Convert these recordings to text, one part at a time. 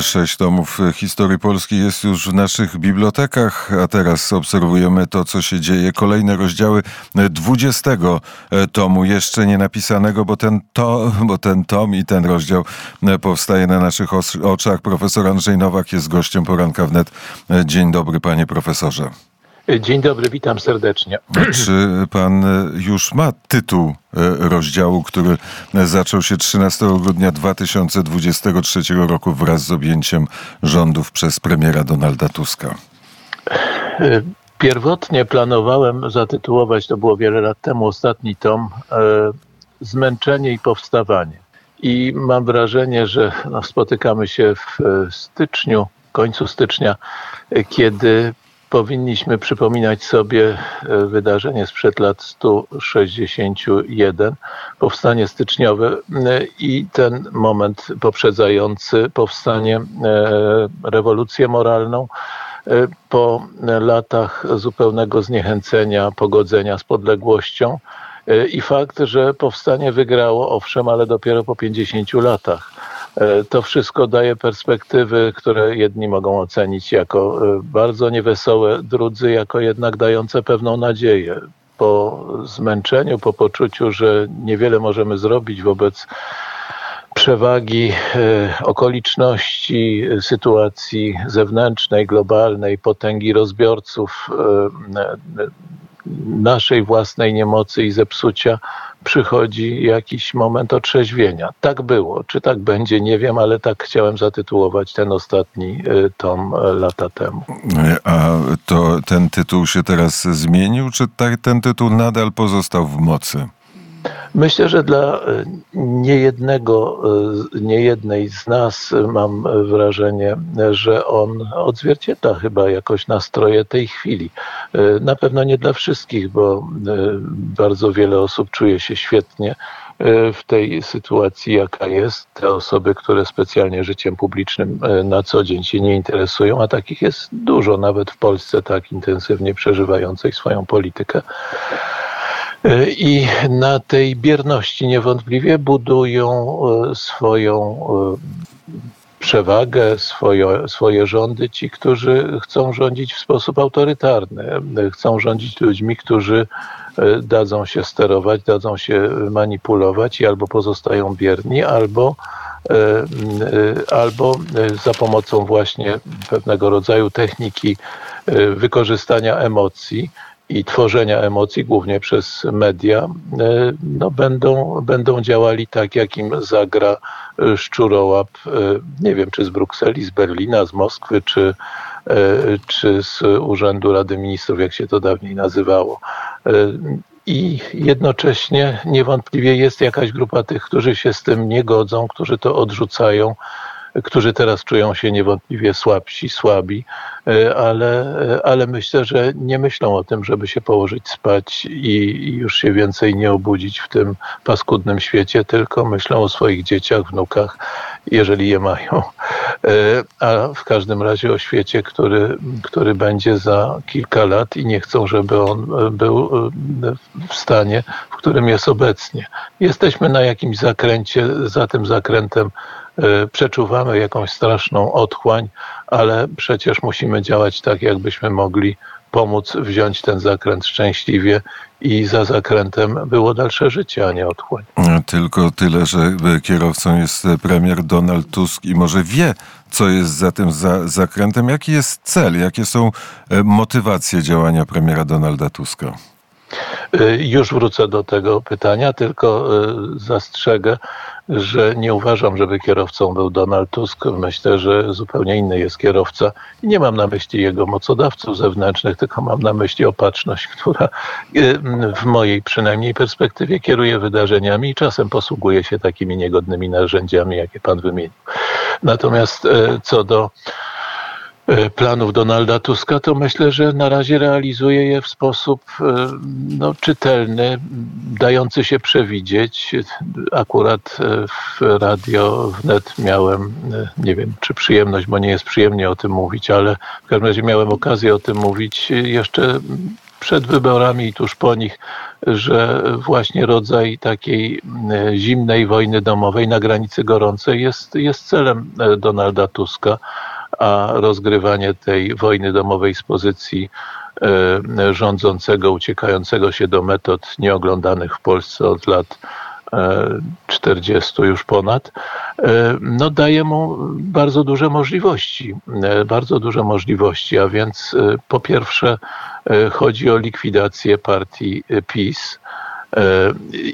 Sześć tomów historii Polski jest już w naszych bibliotekach, a teraz obserwujemy to, co się dzieje. Kolejne rozdziały dwudziestego tomu, jeszcze nie napisanego, bo ten, to, bo ten tom i ten rozdział powstaje na naszych oczach. Profesor Andrzej Nowak jest gościem poranka wnet. Dzień dobry, panie profesorze. Dzień dobry, witam serdecznie. Czy pan już ma tytuł e, rozdziału, który zaczął się 13 grudnia 2023 roku wraz z objęciem rządów przez premiera Donalda Tuska? E, pierwotnie planowałem zatytułować, to było wiele lat temu, ostatni tom, e, Zmęczenie i powstawanie. I mam wrażenie, że no, spotykamy się w styczniu, końcu stycznia, kiedy powinniśmy przypominać sobie e, wydarzenie sprzed lat 161, powstanie styczniowe e, i ten moment poprzedzający powstanie, e, rewolucję moralną po latach zupełnego zniechęcenia, pogodzenia z podległością i fakt, że powstanie wygrało, owszem, ale dopiero po 50 latach. E, to wszystko daje perspektywy, które jedni mogą ocenić jako e, bardzo niewesołe, drudzy jako jednak dające pewną nadzieję. Po zmęczeniu, po poczuciu, że niewiele możemy zrobić wobec przewagi e, okoliczności, sytuacji zewnętrznej, globalnej, potęgi rozbiorców, naszej własnej niemocy i zepsucia przychodzi jakiś moment otrzeźwienia. Tak było. Czy tak będzie, nie wiem, ale tak chciałem zatytułować ten ostatni y, tom y, lata temu. A to ten tytuł się teraz zmienił, czy tak, ten tytuł nadal pozostał w mocy? Myślę, że dla e, niejednego, e, niejednej z nas mam wrażenie, że on odzwierciedla chyba jakoś nastroje tej chwili. E, na pewno nie dla wszystkich, bo bardzo wiele osób czuje się świetnie w tej sytuacji, jaka jest. Te osoby, które specjalnie życiem publicznym na co dzień się nie interesują, a takich jest dużo, nawet w Polsce tak intensywnie przeżywającej swoją politykę. I na tej bierności niewątpliwie budują e, swoją e, przewagę, swoje, swoje rządy ci, którzy chcą rządzić w sposób autorytarny. Chcą rządzić ludźmi, którzy e, dadzą się sterować, dadzą się manipulować i albo pozostają bierni, albo albo za pomocą właśnie pewnego rodzaju techniki wykorzystania emocji i tworzenia emocji, głównie przez media, e, no będą, będą działali tak, jak im zagra e, szczurołap, e, nie wiem, czy z Brukseli, z Berlina, z Moskwy, czy, czy z Urzędu Rady Ministrów, jak się to dawniej nazywało. I jednocześnie niewątpliwie jest jakaś grupa tych, którzy się z tym nie godzą, którzy to odrzucają, którzy teraz czują się niewątpliwie słabsi, słabi, e, ale, e, ale myślę, że nie myślą o tym, żeby się położyć spać i już się więcej nie obudzić w tym paskudnym świecie, tylko myślą o swoich dzieciach, wnukach, jeżeli je mają. E, a w każdym razie o świecie, który, który będzie za kilka lat i nie chcą, żeby on był w stanie, w którym jest obecnie. Jesteśmy na jakimś zakręcie, za tym zakrętem przeczuwamy jakąś straszną otchłań, ale przecież musimy działać tak, jakbyśmy mogli pomóc wziąć ten zakręt szczęśliwie i za zakrętem było dalsze życie, a nie otchłań. Tylko tyle, że kierowcą jest premier Donald Tusk i może wie, co jest za tym za zakrętem. Jaki jest cel, jakie są e, motywacje działania premiera Donalda Tuska? Y, już wrócę do tego pytania, tylko y, zastrzegę, że nie uważam, żeby kierowcą był Donald Tusk. Myślę, że zupełnie inny jest kierowca. I nie mam na myśli jego mocodawców zewnętrznych, tylko mam na myśli opatrzność, która y, w mojej przynajmniej perspektywie kieruje wydarzeniami i czasem posługuje się takimi niegodnymi narzędziami, jakie pan wymienił. Natomiast co do planów Donalda Tuska, to myślę, że na razie realizuje je w sposób e, no, czytelny, dający się przewidzieć. Akurat e, w radio wnet miałem, nie wiem czy przyjemność, bo nie jest przyjemnie o tym mówić, ale w każdym razie miałem okazję o tym mówić jeszcze przed wyborami i tuż po nich, że właśnie rodzaj takiej zimnej wojny domowej na granicy gorącej jest, jest celem Donalda Tuska, a rozgrywanie tej wojny domowej z pozycji rządzącego, uciekającego się do metod nieoglądanych w Polsce od lat 40 już ponad, e, no daje mu bardzo duże możliwości. E, bardzo duże możliwości, a więc e, po pierwsze chodzi o likwidację partii PiS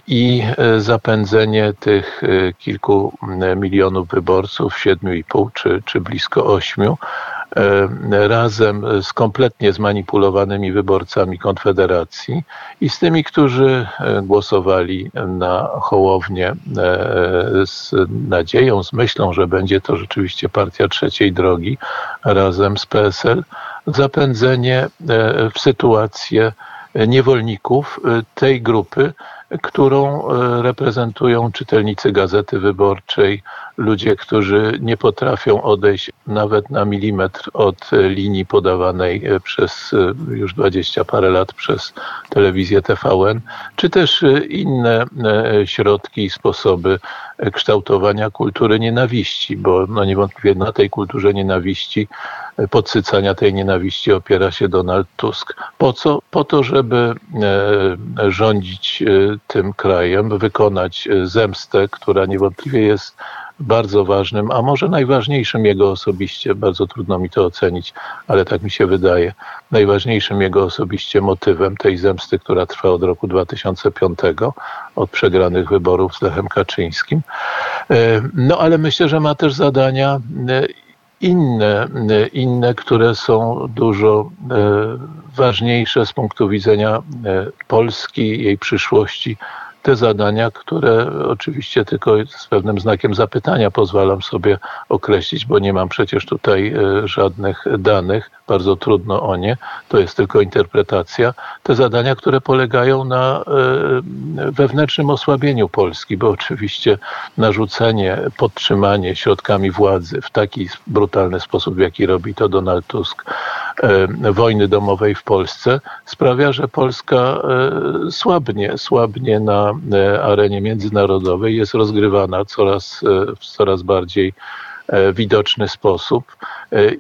i zapędzenie tych kilku milionów wyborców, siedmiu i pół czy, czy blisko ośmiu, E, razem z kompletnie zmanipulowanymi wyborcami Konfederacji i z tymi, którzy e, głosowali na Hołownię e, z nadzieją, z myślą, że będzie to rzeczywiście partia trzeciej drogi razem z PSL, zapędzenie w sytuację niewolników tej grupy, którą e, reprezentują czytelnicy Gazety Wyborczej, ludzie, którzy nie potrafią odejść nawet na milimetr od linii podawanej e, przez e, już dwadzieścia parę lat przez telewizję TVN, czy też inne środki i sposoby kształtowania kultury nienawiści, bo no niewątpliwie na tej kulturze nienawiści, podsycania tej nienawiści opiera się Donald Tusk. Po co? Po to, żeby rządzić tym krajem, wykonać e, zemstę, która niewątpliwie jest bardzo ważnym, a może najważniejszym jego osobiście, bardzo trudno mi to ocenić, ale tak mi się wydaje, najważniejszym jego osobiście motywem tej zemsty, która trwa od roku 2005, od przegranych wyborów z Lechem Kaczyńskim. E, no ale myślę, że ma też zadania e, inne, inne, które są dużo ważniejsze z punktu widzenia Polski, jej przyszłości, te zadania, które oczywiście tylko z pewnym znakiem zapytania pozwalam sobie określić, bo nie mam przecież tutaj e, żadnych danych, bardzo trudno o nie, to jest tylko interpretacja. Te zadania, które polegają na e, wewnętrznym osłabieniu Polski, bo oczywiście narzucenie, podtrzymanie środkami władzy w taki brutalny sposób, w jaki robi to Donald Tusk, wojny domowej w Polsce, sprawia, że Polska słabnie, słabnie na E, arenie międzynarodowej jest rozgrywana coraz, e, w coraz bardziej e, widoczny sposób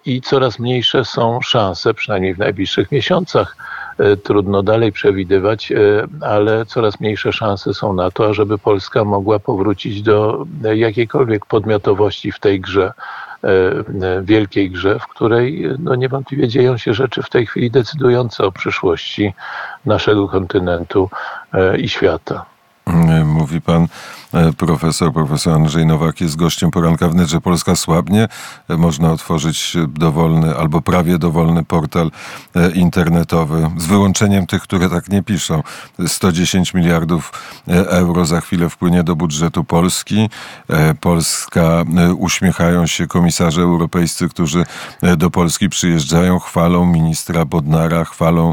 i coraz mniejsze są szanse, przynajmniej w najbliższych miesiącach, trudno dalej przewidywać, ale coraz mniejsze szanse są na to, ażeby Polska mogła powrócić do jakiejkolwiek podmiotowości w tej grze, wielkiej grze, w której no niewątpliwie dzieją się rzeczy w tej chwili decydujące o przyszłości naszego kontynentu i świata. Mówi pan E, profesor, profesor Andrzej Nowak jest gościem poranka że Polska słabnie. E, można otworzyć dowolny albo prawie dowolny portal e, internetowy z wyłączeniem tych, które tak nie piszą. 110 miliardów euro za chwilę wpłynie do budżetu Polski. Polska, uśmiechają się komisarze europejscy, którzy do Polski przyjeżdżają, chwalą ministra Bodnara, chwalą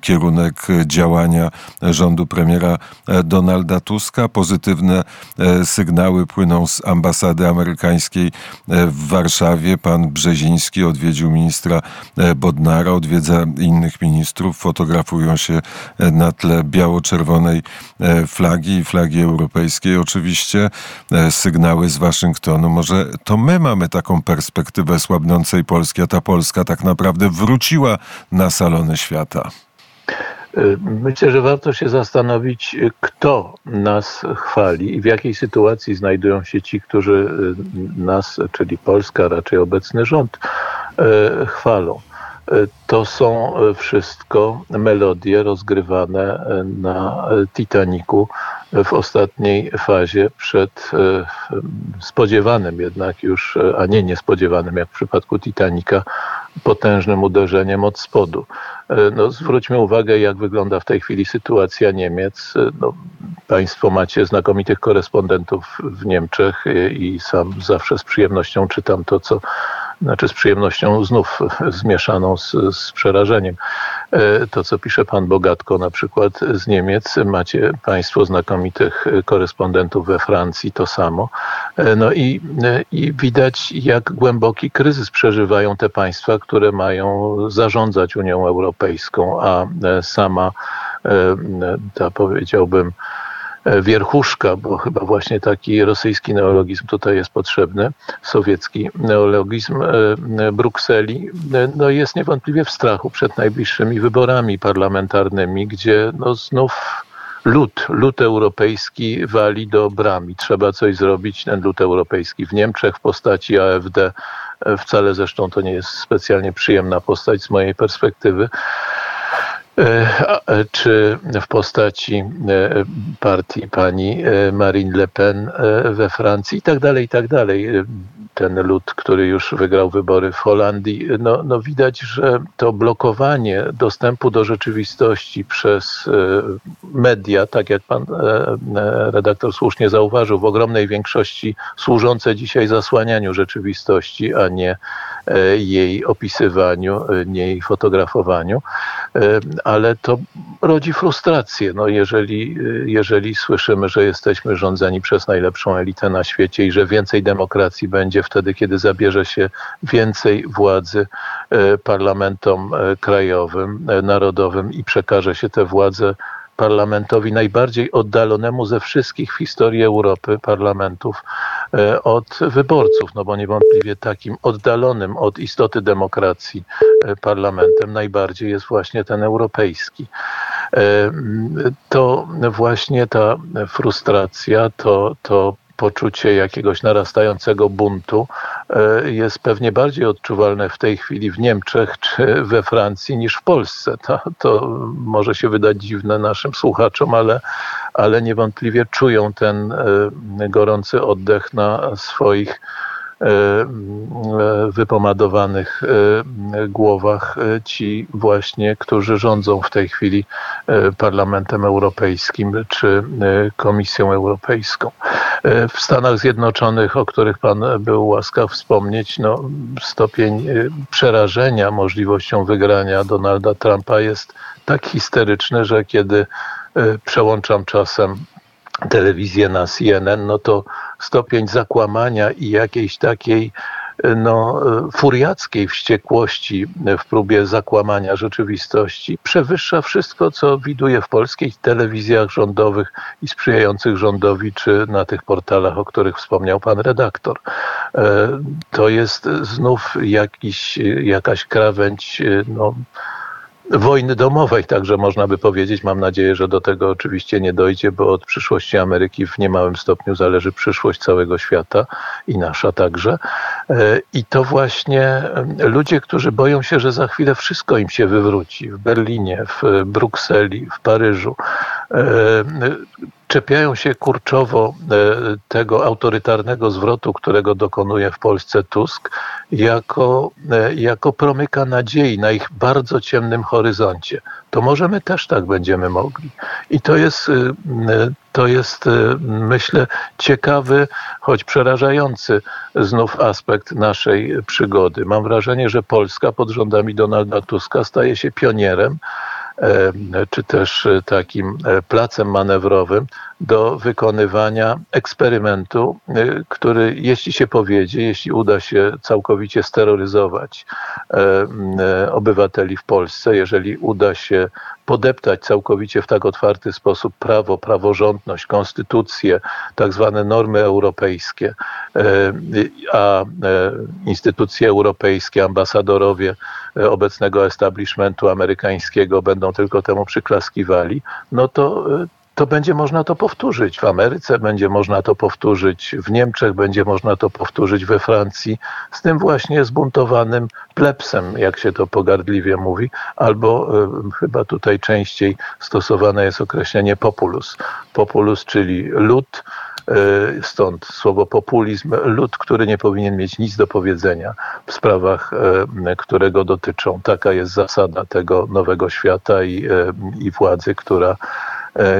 kierunek działania rządu premiera Donalda Tuska. Pozytywne E, sygnały płyną z ambasady amerykańskiej e, w Warszawie. Pan Brzeziński odwiedził ministra e, Bodnara, odwiedza innych ministrów, fotografują się na tle biało-czerwonej flagi i flagi europejskiej. Oczywiście sygnały z Waszyngtonu. Może to my mamy taką perspektywę słabnącej Polski, a ta Polska tak naprawdę wróciła na salony świata. Myślę, że warto się zastanowić, kto nas chwali i w jakiej sytuacji znajdują się ci, którzy nas, czyli Polska, raczej obecny rząd, e, chwalą. E, to są wszystko melodie rozgrywane na Titaniku w ostatniej fazie przed e, spodziewanym jednak już, a nie niespodziewanym jak w przypadku Titanica, potężnym uderzeniem od spodu. E, no, zwróćmy uwagę, jak wygląda w tej chwili sytuacja Niemiec. E, no, państwo macie znakomitych korespondentów w Niemczech i sam zawsze z przyjemnością czytam to, co znaczy z przyjemnością znów zmieszaną z, z przerażeniem. to, co pisze pan Bogatko na przykład z Niemiec. Macie państwo znakomitych korespondentów we Francji, to samo. No i, i widać, jak głęboki kryzys przeżywają te państwa, które mają zarządzać Unią Europejską, a sama ta powiedziałbym, E, wierchuszka, bo chyba właśnie taki rosyjski neologizm tutaj jest potrzebny, sowiecki neologizm e, Brukseli, e, no jest niewątpliwie w strachu przed najbliższymi wyborami parlamentarnymi, gdzie no znów lud, lud europejski wali do brami. Trzeba coś zrobić, ten lud europejski w Niemczech w postaci AfD, wcale zresztą to nie jest specjalnie przyjemna postać z mojej perspektywy, E, e, czy w postaci e, partii pani Marine Le Pen we Francji? I tak dalej, i tak dalej. Ten lud, który już wygrał wybory w Holandii, no, no widać, że to blokowanie dostępu do rzeczywistości przez media, tak jak pan redaktor słusznie zauważył, w ogromnej większości służące dzisiaj zasłanianiu rzeczywistości, a nie jej opisywaniu, nie jej fotografowaniu, ale to rodzi frustrację. No jeżeli, jeżeli słyszymy, że jesteśmy rządzeni przez najlepszą elitę na świecie i że więcej demokracji będzie wtedy, kiedy zabierze się więcej władzy e, parlamentom e, krajowym, narodowym i przekaże się tę władzę parlamentowi najbardziej oddalonemu ze wszystkich w historii Europy parlamentów e, od wyborców, no bo niewątpliwie takim oddalonym od istoty demokracji e, parlamentem najbardziej jest właśnie ten europejski. E, to właśnie ta frustracja, to, to poczucie jakiegoś narastającego buntu e, jest pewnie bardziej odczuwalne w tej chwili w Niemczech czy we Francji niż w Polsce. To, to może się wydać dziwne naszym słuchaczom, ale, ale niewątpliwie czują ten e, gorący oddech na swoich wypomadowanych e, głowach ci właśnie, którzy rządzą w tej chwili Parlamentem Europejskim czy Komisją Europejską. W Stanach Zjednoczonych, o których Pan był łaskaw wspomnieć, no, stopień przerażenia możliwością wygrania Donalda Trumpa jest tak histeryczny, że kiedy przełączam czasem telewizję na CNN, no to stopień zakłamania i jakiejś takiej no, furiackiej wściekłości w próbie zakłamania rzeczywistości przewyższa wszystko, co widuje w polskich telewizjach rządowych i sprzyjających rządowi, czy na tych portalach, o których wspomniał pan redaktor. E, to jest znów jakiś, jakaś krawędź no, wojny domowej, także można by powiedzieć. Mam nadzieję, że do tego oczywiście nie dojdzie, bo od przyszłości Ameryki w niemałym stopniu zależy przyszłość całego świata i nasza także. E, I to właśnie ludzie, którzy boją się, że za chwilę wszystko im się wywróci w Berlinie, w Brukseli, w Paryżu, e, czepiają się kurczowo e, tego autorytarnego zwrotu, którego dokonuje w Polsce Tusk, jako, e, jako promyka nadziei na ich bardzo ciemnym horyzoncie. To może my też tak będziemy mogli. I to jest, e, to jest myślę, ciekawy, choć przerażający znów aspekt naszej przygody. Mam wrażenie, że Polska pod rządami Donalda Tuska staje się pionierem czy też e, takim e, placem manewrowym do wykonywania eksperymentu, e, który jeśli się powiedzie, jeśli uda się całkowicie steroryzować obywateli w Polsce, jeżeli uda się podeptać całkowicie w tak otwarty sposób prawo, praworządność, konstytucję, tak zwane normy europejskie, a instytucje europejskie, ambasadorowie obecnego establishmentu amerykańskiego będą tylko temu przyklaskiwali, no to to będzie można to powtórzyć. W Ameryce będzie można to powtórzyć, w Niemczech będzie można to powtórzyć, we Francji, z tym właśnie zbuntowanym plebsem, jak się to pogardliwie mówi, albo y, chyba tutaj częściej stosowane jest określenie populus. Populus, czyli lud, y, stąd słowo populizm, lud, który nie powinien mieć nic do powiedzenia w sprawach, y, które go dotyczą. Taka jest zasada tego nowego świata i, i władzy, która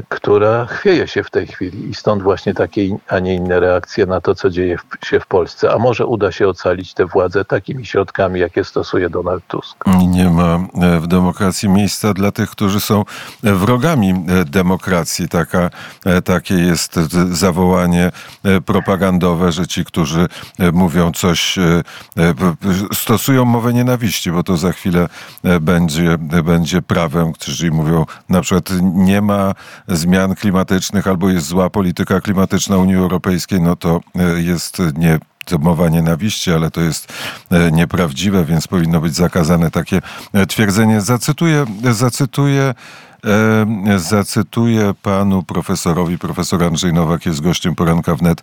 która chwieje się w tej chwili i stąd właśnie takie, a nie inne reakcje na to, co dzieje się w Polsce. A może uda się ocalić tę władzę takimi środkami, jakie stosuje Donald Tusk. Nie ma w demokracji miejsca dla tych, którzy są wrogami demokracji. Taka, takie jest zawołanie propagandowe, że ci, którzy mówią coś, stosują mowę nienawiści, bo to za chwilę będzie, będzie prawem, którzy mówią na przykład nie ma zmian klimatycznych albo jest zła polityka klimatyczna Unii Europejskiej, no to jest nie to mowa nienawiści, ale to jest nieprawdziwe, więc powinno być zakazane takie twierdzenie. Zacytuję, zacytuję Zacytuję panu profesorowi, profesor Andrzej Nowak jest gościem poranka wnet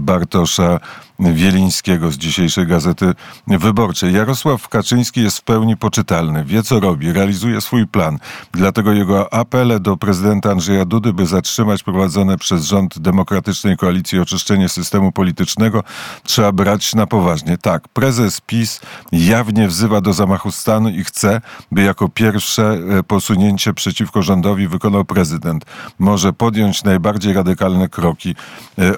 Bartosza Wielińskiego z dzisiejszej Gazety Wyborczej. Jarosław Kaczyński jest w pełni poczytalny, wie co robi, realizuje swój plan. Dlatego jego apele do prezydenta Andrzeja Dudy, by zatrzymać prowadzone przez rząd Demokratycznej Koalicji oczyszczenie systemu politycznego, trzeba brać na poważnie. Tak, prezes PiS jawnie wzywa do zamachu stanu i chce, by jako pierwsze posunięcie przeciwko rządowi wykonał prezydent. Może podjąć najbardziej radykalne kroki,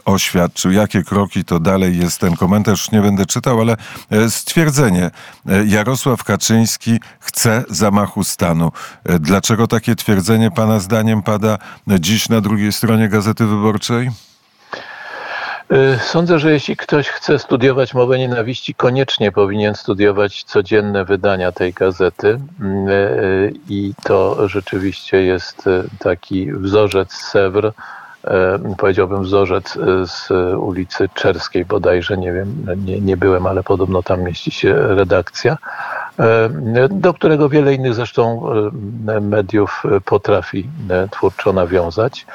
oświadczył. Jakie kroki to dalej jest jest ten komentarz, nie będę czytał, ale e, stwierdzenie. E, Jarosław Kaczyński chce zamachu stanu. E, dlaczego takie twierdzenie Pana zdaniem pada dziś na drugiej stronie Gazety Wyborczej? Sądzę, że jeśli ktoś chce studiować mowę nienawiści, koniecznie powinien studiować codzienne wydania tej gazety. Mm, I to rzeczywiście jest taki wzorzec Sewr powiedziałbym, wzorzec e, z ulicy Czerskiej bodajże, nie wiem, nie, nie byłem, ale podobno tam mieści się redakcja, e, do którego wiele innych zresztą mediów potrafi twórczo nawiązać.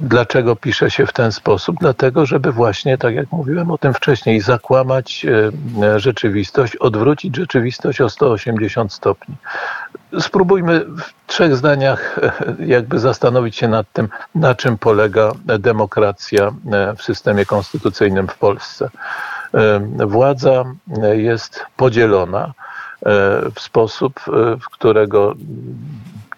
Dlaczego pisze się w ten sposób? Dlatego, żeby właśnie, tak jak mówiłem o tym wcześniej, zakłamać rzeczywistość, odwrócić rzeczywistość o 180 stopni. Spróbujmy w trzech zdaniach jakby zastanowić się nad tym, na czym polega demokracja w systemie konstytucyjnym w Polsce. Władza jest podzielona e, w sposób, w którego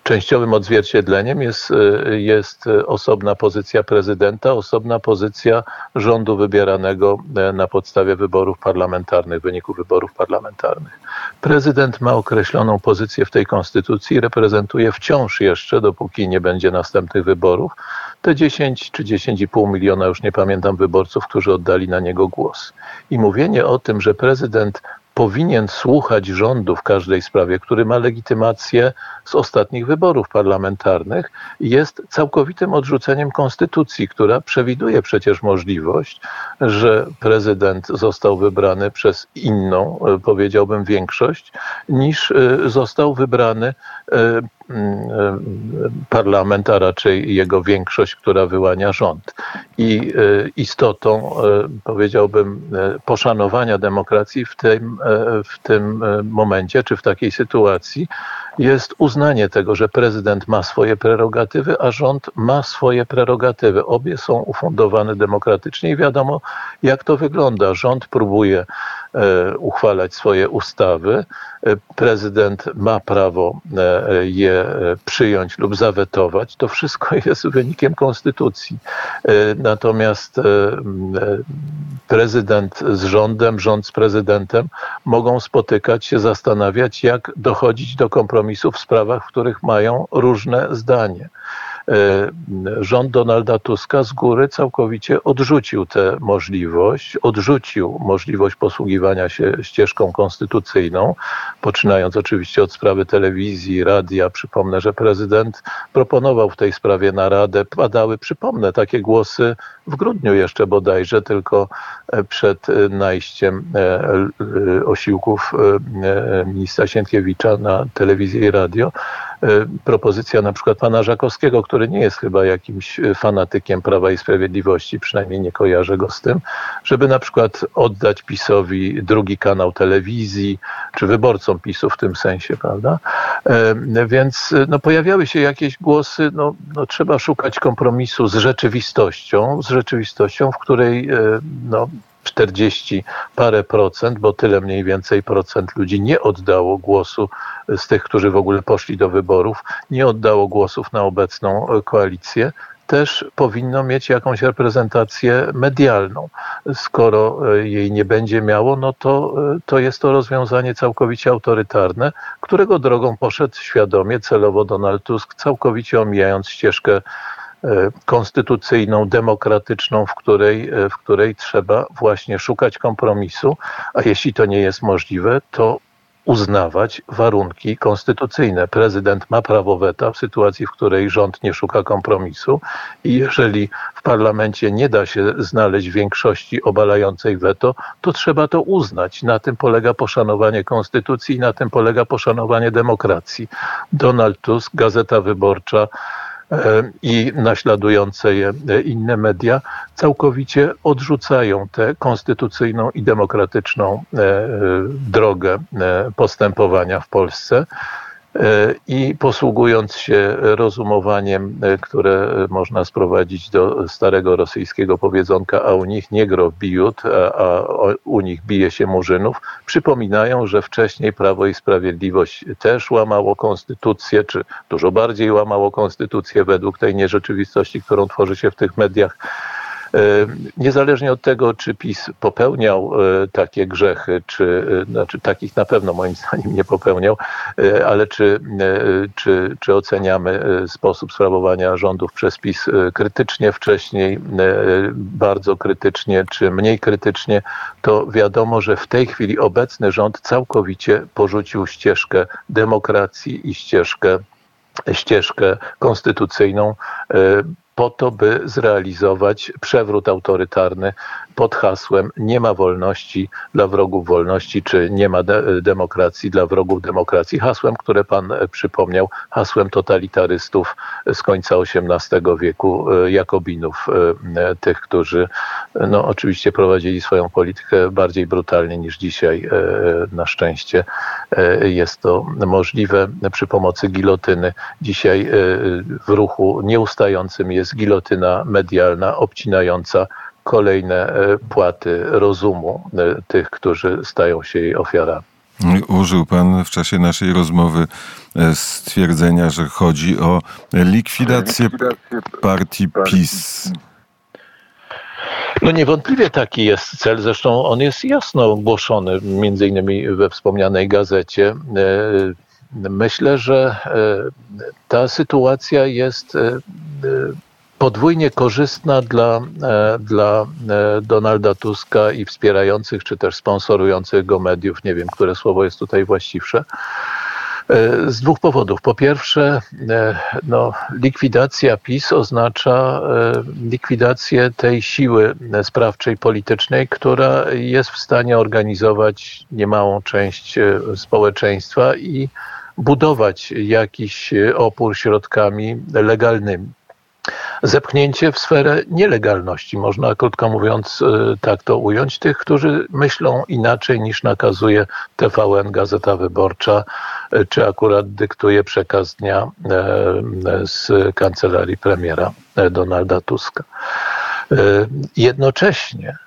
częściowym odzwierciedleniem jest, e, jest osobna pozycja prezydenta, osobna pozycja rządu wybieranego e, na podstawie wyborów parlamentarnych, wyniku wyborów parlamentarnych. Prezydent ma określoną pozycję w tej konstytucji, reprezentuje wciąż jeszcze, dopóki nie będzie następnych wyborów, te 10 czy 10,5 miliona, już nie pamiętam, wyborców, którzy oddali na niego głos. I mówienie o tym, że prezydent powinien słuchać rządu w każdej sprawie, który ma legitymację z ostatnich wyborów parlamentarnych, jest całkowitym odrzuceniem konstytucji, która przewiduje przecież możliwość, że prezydent został wybrany przez inną, e, powiedziałbym, większość, niż e, został wybrany e, parlament, a raczej jego większość, która wyłania rząd. I istotą, powiedziałbym, poszanowania demokracji w tym, w tym momencie, czy w takiej sytuacji, jest uznanie tego, że prezydent ma swoje prerogatywy, a rząd ma swoje prerogatywy. Obie są ufundowane demokratycznie i wiadomo, jak to wygląda. Rząd próbuje uchwalać swoje ustawy, e, prezydent ma prawo e, je przyjąć lub zawetować. To wszystko jest wynikiem konstytucji. Natomiast prezydent z rządem, rząd z prezydentem mogą spotykać się, zastanawiać, jak dochodzić do kompromisu w sprawach, w których mają różne zdanie. E, rząd Donalda Tuska z góry całkowicie odrzucił tę możliwość, odrzucił możliwość posługiwania się ścieżką konstytucyjną, poczynając oczywiście od sprawy telewizji, radia. Przypomnę, że prezydent proponował w tej sprawie naradę. Padały, przypomnę, takie głosy w grudniu jeszcze bodajże, tylko e, przed e, najściem osiłków ministra Sienkiewicza na telewizję i radio propozycja na przykład pana Żakowskiego, który nie jest chyba jakimś e, fanatykiem Prawa i Sprawiedliwości, przynajmniej nie kojarzę go z tym, żeby na przykład oddać PiSowi drugi kanał telewizji, czy wyborcom PiSu w tym sensie, prawda? E, więc e, no, pojawiały się jakieś głosy, no, no, trzeba szukać kompromisu z rzeczywistością, z rzeczywistością, w której no, 40 parę procent, bo tyle mniej więcej procent ludzi nie oddało głosu z tych, którzy w ogóle poszli do wyborów, nie oddało głosów na obecną koalicję też powinno mieć jakąś reprezentację medialną. Skoro e, jej nie będzie miało, no to, e, to jest to rozwiązanie całkowicie autorytarne, którego drogą poszedł świadomie, celowo Donald Tusk, całkowicie omijając ścieżkę e, konstytucyjną, demokratyczną, w której, w której trzeba właśnie szukać kompromisu, a jeśli to nie jest możliwe, to uznawać warunki konstytucyjne. Prezydent ma prawo weta w sytuacji, w której rząd nie szuka kompromisu i jeżeli w parlamencie nie da się znaleźć większości obalającej weto, to trzeba to uznać. Na tym polega poszanowanie konstytucji i na tym polega poszanowanie demokracji. Donald Tusk, Gazeta Wyborcza, E, i naśladujące je e, inne media całkowicie odrzucają tę konstytucyjną i demokratyczną e, drogę postępowania w Polsce. E, i posługując się rozumowaniem, e, które można sprowadzić do starego rosyjskiego powiedzonka, a u nich nie gro bijut, a, a u nich bije się murzynów, przypominają, że wcześniej Prawo i Sprawiedliwość też łamało konstytucję, czy dużo bardziej łamało konstytucję według tej nierzeczywistości, którą tworzy się w tych mediach niezależnie od tego, czy PiS popełniał e, takie grzechy, czy e, znaczy takich na pewno moim zdaniem nie popełniał, ale czy, czy, czy oceniamy sposób sprawowania rządów przez PiS krytycznie wcześniej, bardzo krytycznie, czy mniej krytycznie, to wiadomo, że w tej chwili obecny rząd całkowicie porzucił ścieżkę demokracji i ścieżkę ścieżkę konstytucyjną po to, by zrealizować przewrót autorytarny pod hasłem nie ma wolności dla wrogów wolności, czy nie ma de demokracji dla wrogów demokracji. Hasłem, które pan e, przypomniał, hasłem totalitarystów z końca XVIII wieku, e, Jakobinów, e, tych, którzy no, oczywiście prowadzili swoją politykę bardziej brutalnie niż dzisiaj. Na szczęście jest to możliwe przy pomocy gilotyny. Dzisiaj w ruchu nieustającym jest gilotyna medialna obcinająca kolejne e, płaty rozumu e, tych, którzy stają się jej ofiarami. Użył pan w czasie naszej rozmowy e, stwierdzenia, że chodzi o likwidację partii PiS. No niewątpliwie taki jest cel, zresztą on jest jasno ogłoszony, między innymi we wspomnianej gazecie. Myślę, że ta sytuacja jest podwójnie korzystna dla, e, dla e, Donalda Tuska i wspierających, czy też sponsorujących go mediów. Nie wiem, które słowo jest tutaj właściwsze. E, z dwóch powodów. Po pierwsze, no, likwidacja PiS oznacza likwidację tej siły sprawczej politycznej, która jest w stanie organizować niemałą część społeczeństwa i budować jakiś opór środkami legalnymi zepchnięcie w sferę nielegalności, można krótko mówiąc y, tak to ująć, tych, którzy myślą inaczej niż nakazuje TVN, Gazeta Wyborcza, y, czy akurat dyktuje przekaz dnia y, z kancelarii premiera Donalda Tuska. Jednocześnie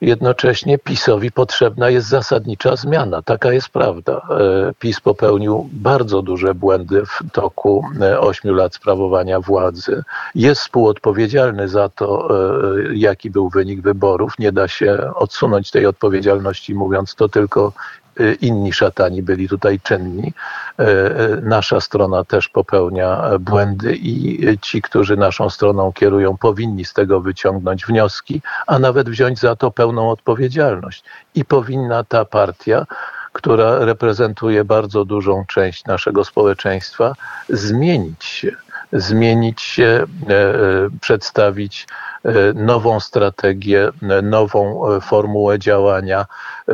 Jednocześnie PiSowi potrzebna jest zasadnicza zmiana. Taka jest prawda. E, PiS popełnił bardzo duże błędy w toku e, ośmiu lat sprawowania władzy. Jest współodpowiedzialny za to, e, jaki był wynik wyborów. Nie da się odsunąć tej odpowiedzialności, mówiąc to tylko inni szatani byli tutaj czynni. Y, y, nasza strona też popełnia błędy i ci, którzy naszą stroną kierują, powinni z tego wyciągnąć wnioski, a nawet wziąć za to pełną odpowiedzialność. I powinna ta partia, która reprezentuje bardzo dużą część naszego społeczeństwa, zmienić się zmienić się, przedstawić nową strategię, nową formułę działania,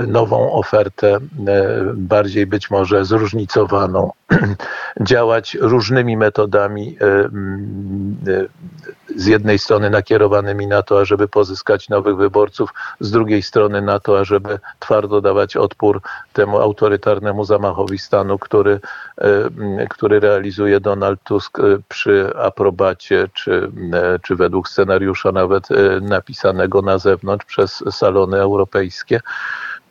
nową ofertę, bardziej być może zróżnicowaną, działać różnymi metodami, z jednej strony nakierowanymi na to, ażeby pozyskać nowych wyborców, z drugiej strony na to, ażeby twardo dawać odpór temu autorytarnemu zamachowi stanu, który, który realizuje Donald Tusk przy aprobacie, czy, czy według scenariusza nawet e, napisanego na zewnątrz przez salony europejskie,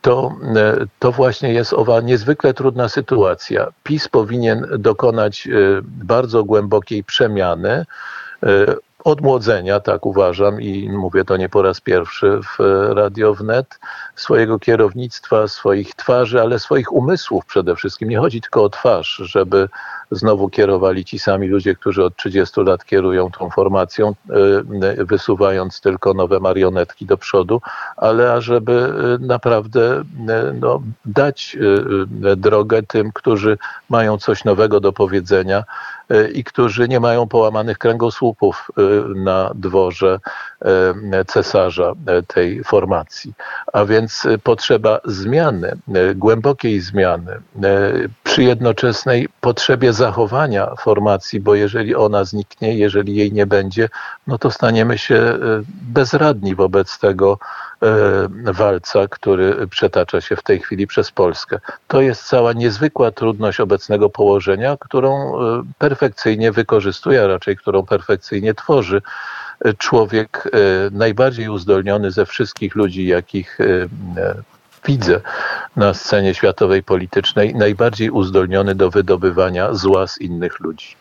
to, e, to właśnie jest owa niezwykle trudna sytuacja. PiS powinien dokonać e, bardzo głębokiej przemiany, odmłodzenia, tak uważam i mówię to nie po raz pierwszy w Radio Wnet, swojego kierownictwa, swoich twarzy, ale swoich umysłów przede wszystkim. Nie chodzi tylko o twarz, żeby znowu kierowali ci sami ludzie, którzy od 30 lat kierują tą formacją, y, wysuwając tylko nowe marionetki do przodu, ale ażeby y, naprawdę y, no, dać drogę tym, którzy mają coś nowego do powiedzenia i którzy nie mają połamanych kręgosłupów na dworze cesarza tej formacji. A więc potrzeba zmiany, głębokiej zmiany, przy jednoczesnej potrzebie zachowania formacji, bo jeżeli ona zniknie, jeżeli jej nie będzie, no to staniemy się e, bezradni wobec tego e, walca, który przetacza się w tej chwili przez Polskę. To jest cała niezwykła trudność obecnego położenia, którą e, perfekcyjnie wykorzystuje, a raczej którą perfekcyjnie tworzy człowiek najbardziej uzdolniony ze wszystkich ludzi, jakich widzę na scenie światowej politycznej, najbardziej uzdolniony do wydobywania zła z innych ludzi.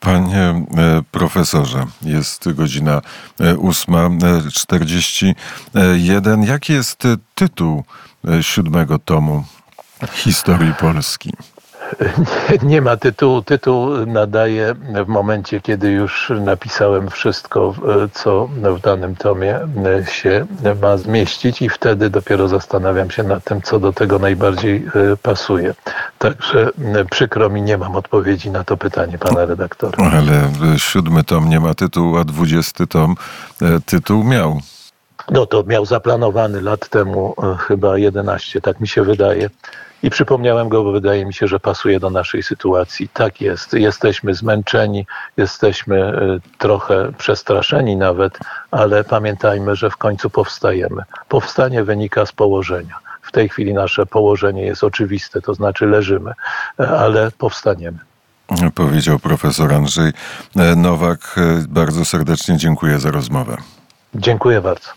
Panie e, profesorze, jest godzina 8.41. E, Jaki jest tytuł e, siódmego tomu historii Polski? Nie ma tytułu. Tytuł nadaje w momencie, kiedy już napisałem wszystko, co w danym tomie się ma zmieścić, i wtedy dopiero zastanawiam się nad tym, co do tego najbardziej e, pasuje. Także e, przykro mi, nie mam odpowiedzi na to pytanie pana redaktora. Ale siódmy tom nie ma tytułu, a dwudziesty tom e, tytuł miał. No to miał zaplanowany lat temu chyba 11, tak mi się wydaje. I przypomniałem go, bo wydaje mi się, że pasuje do naszej sytuacji. Tak jest, jesteśmy zmęczeni, jesteśmy e, trochę przestraszeni nawet, ale pamiętajmy, że w końcu powstajemy. Powstanie wynika z położenia. W tej chwili nasze położenie jest oczywiste, to znaczy leżymy, e, ale powstaniemy. Powiedział profesor Andrzej e, Nowak. Bardzo serdecznie dziękuję za rozmowę. Dziękuję bardzo.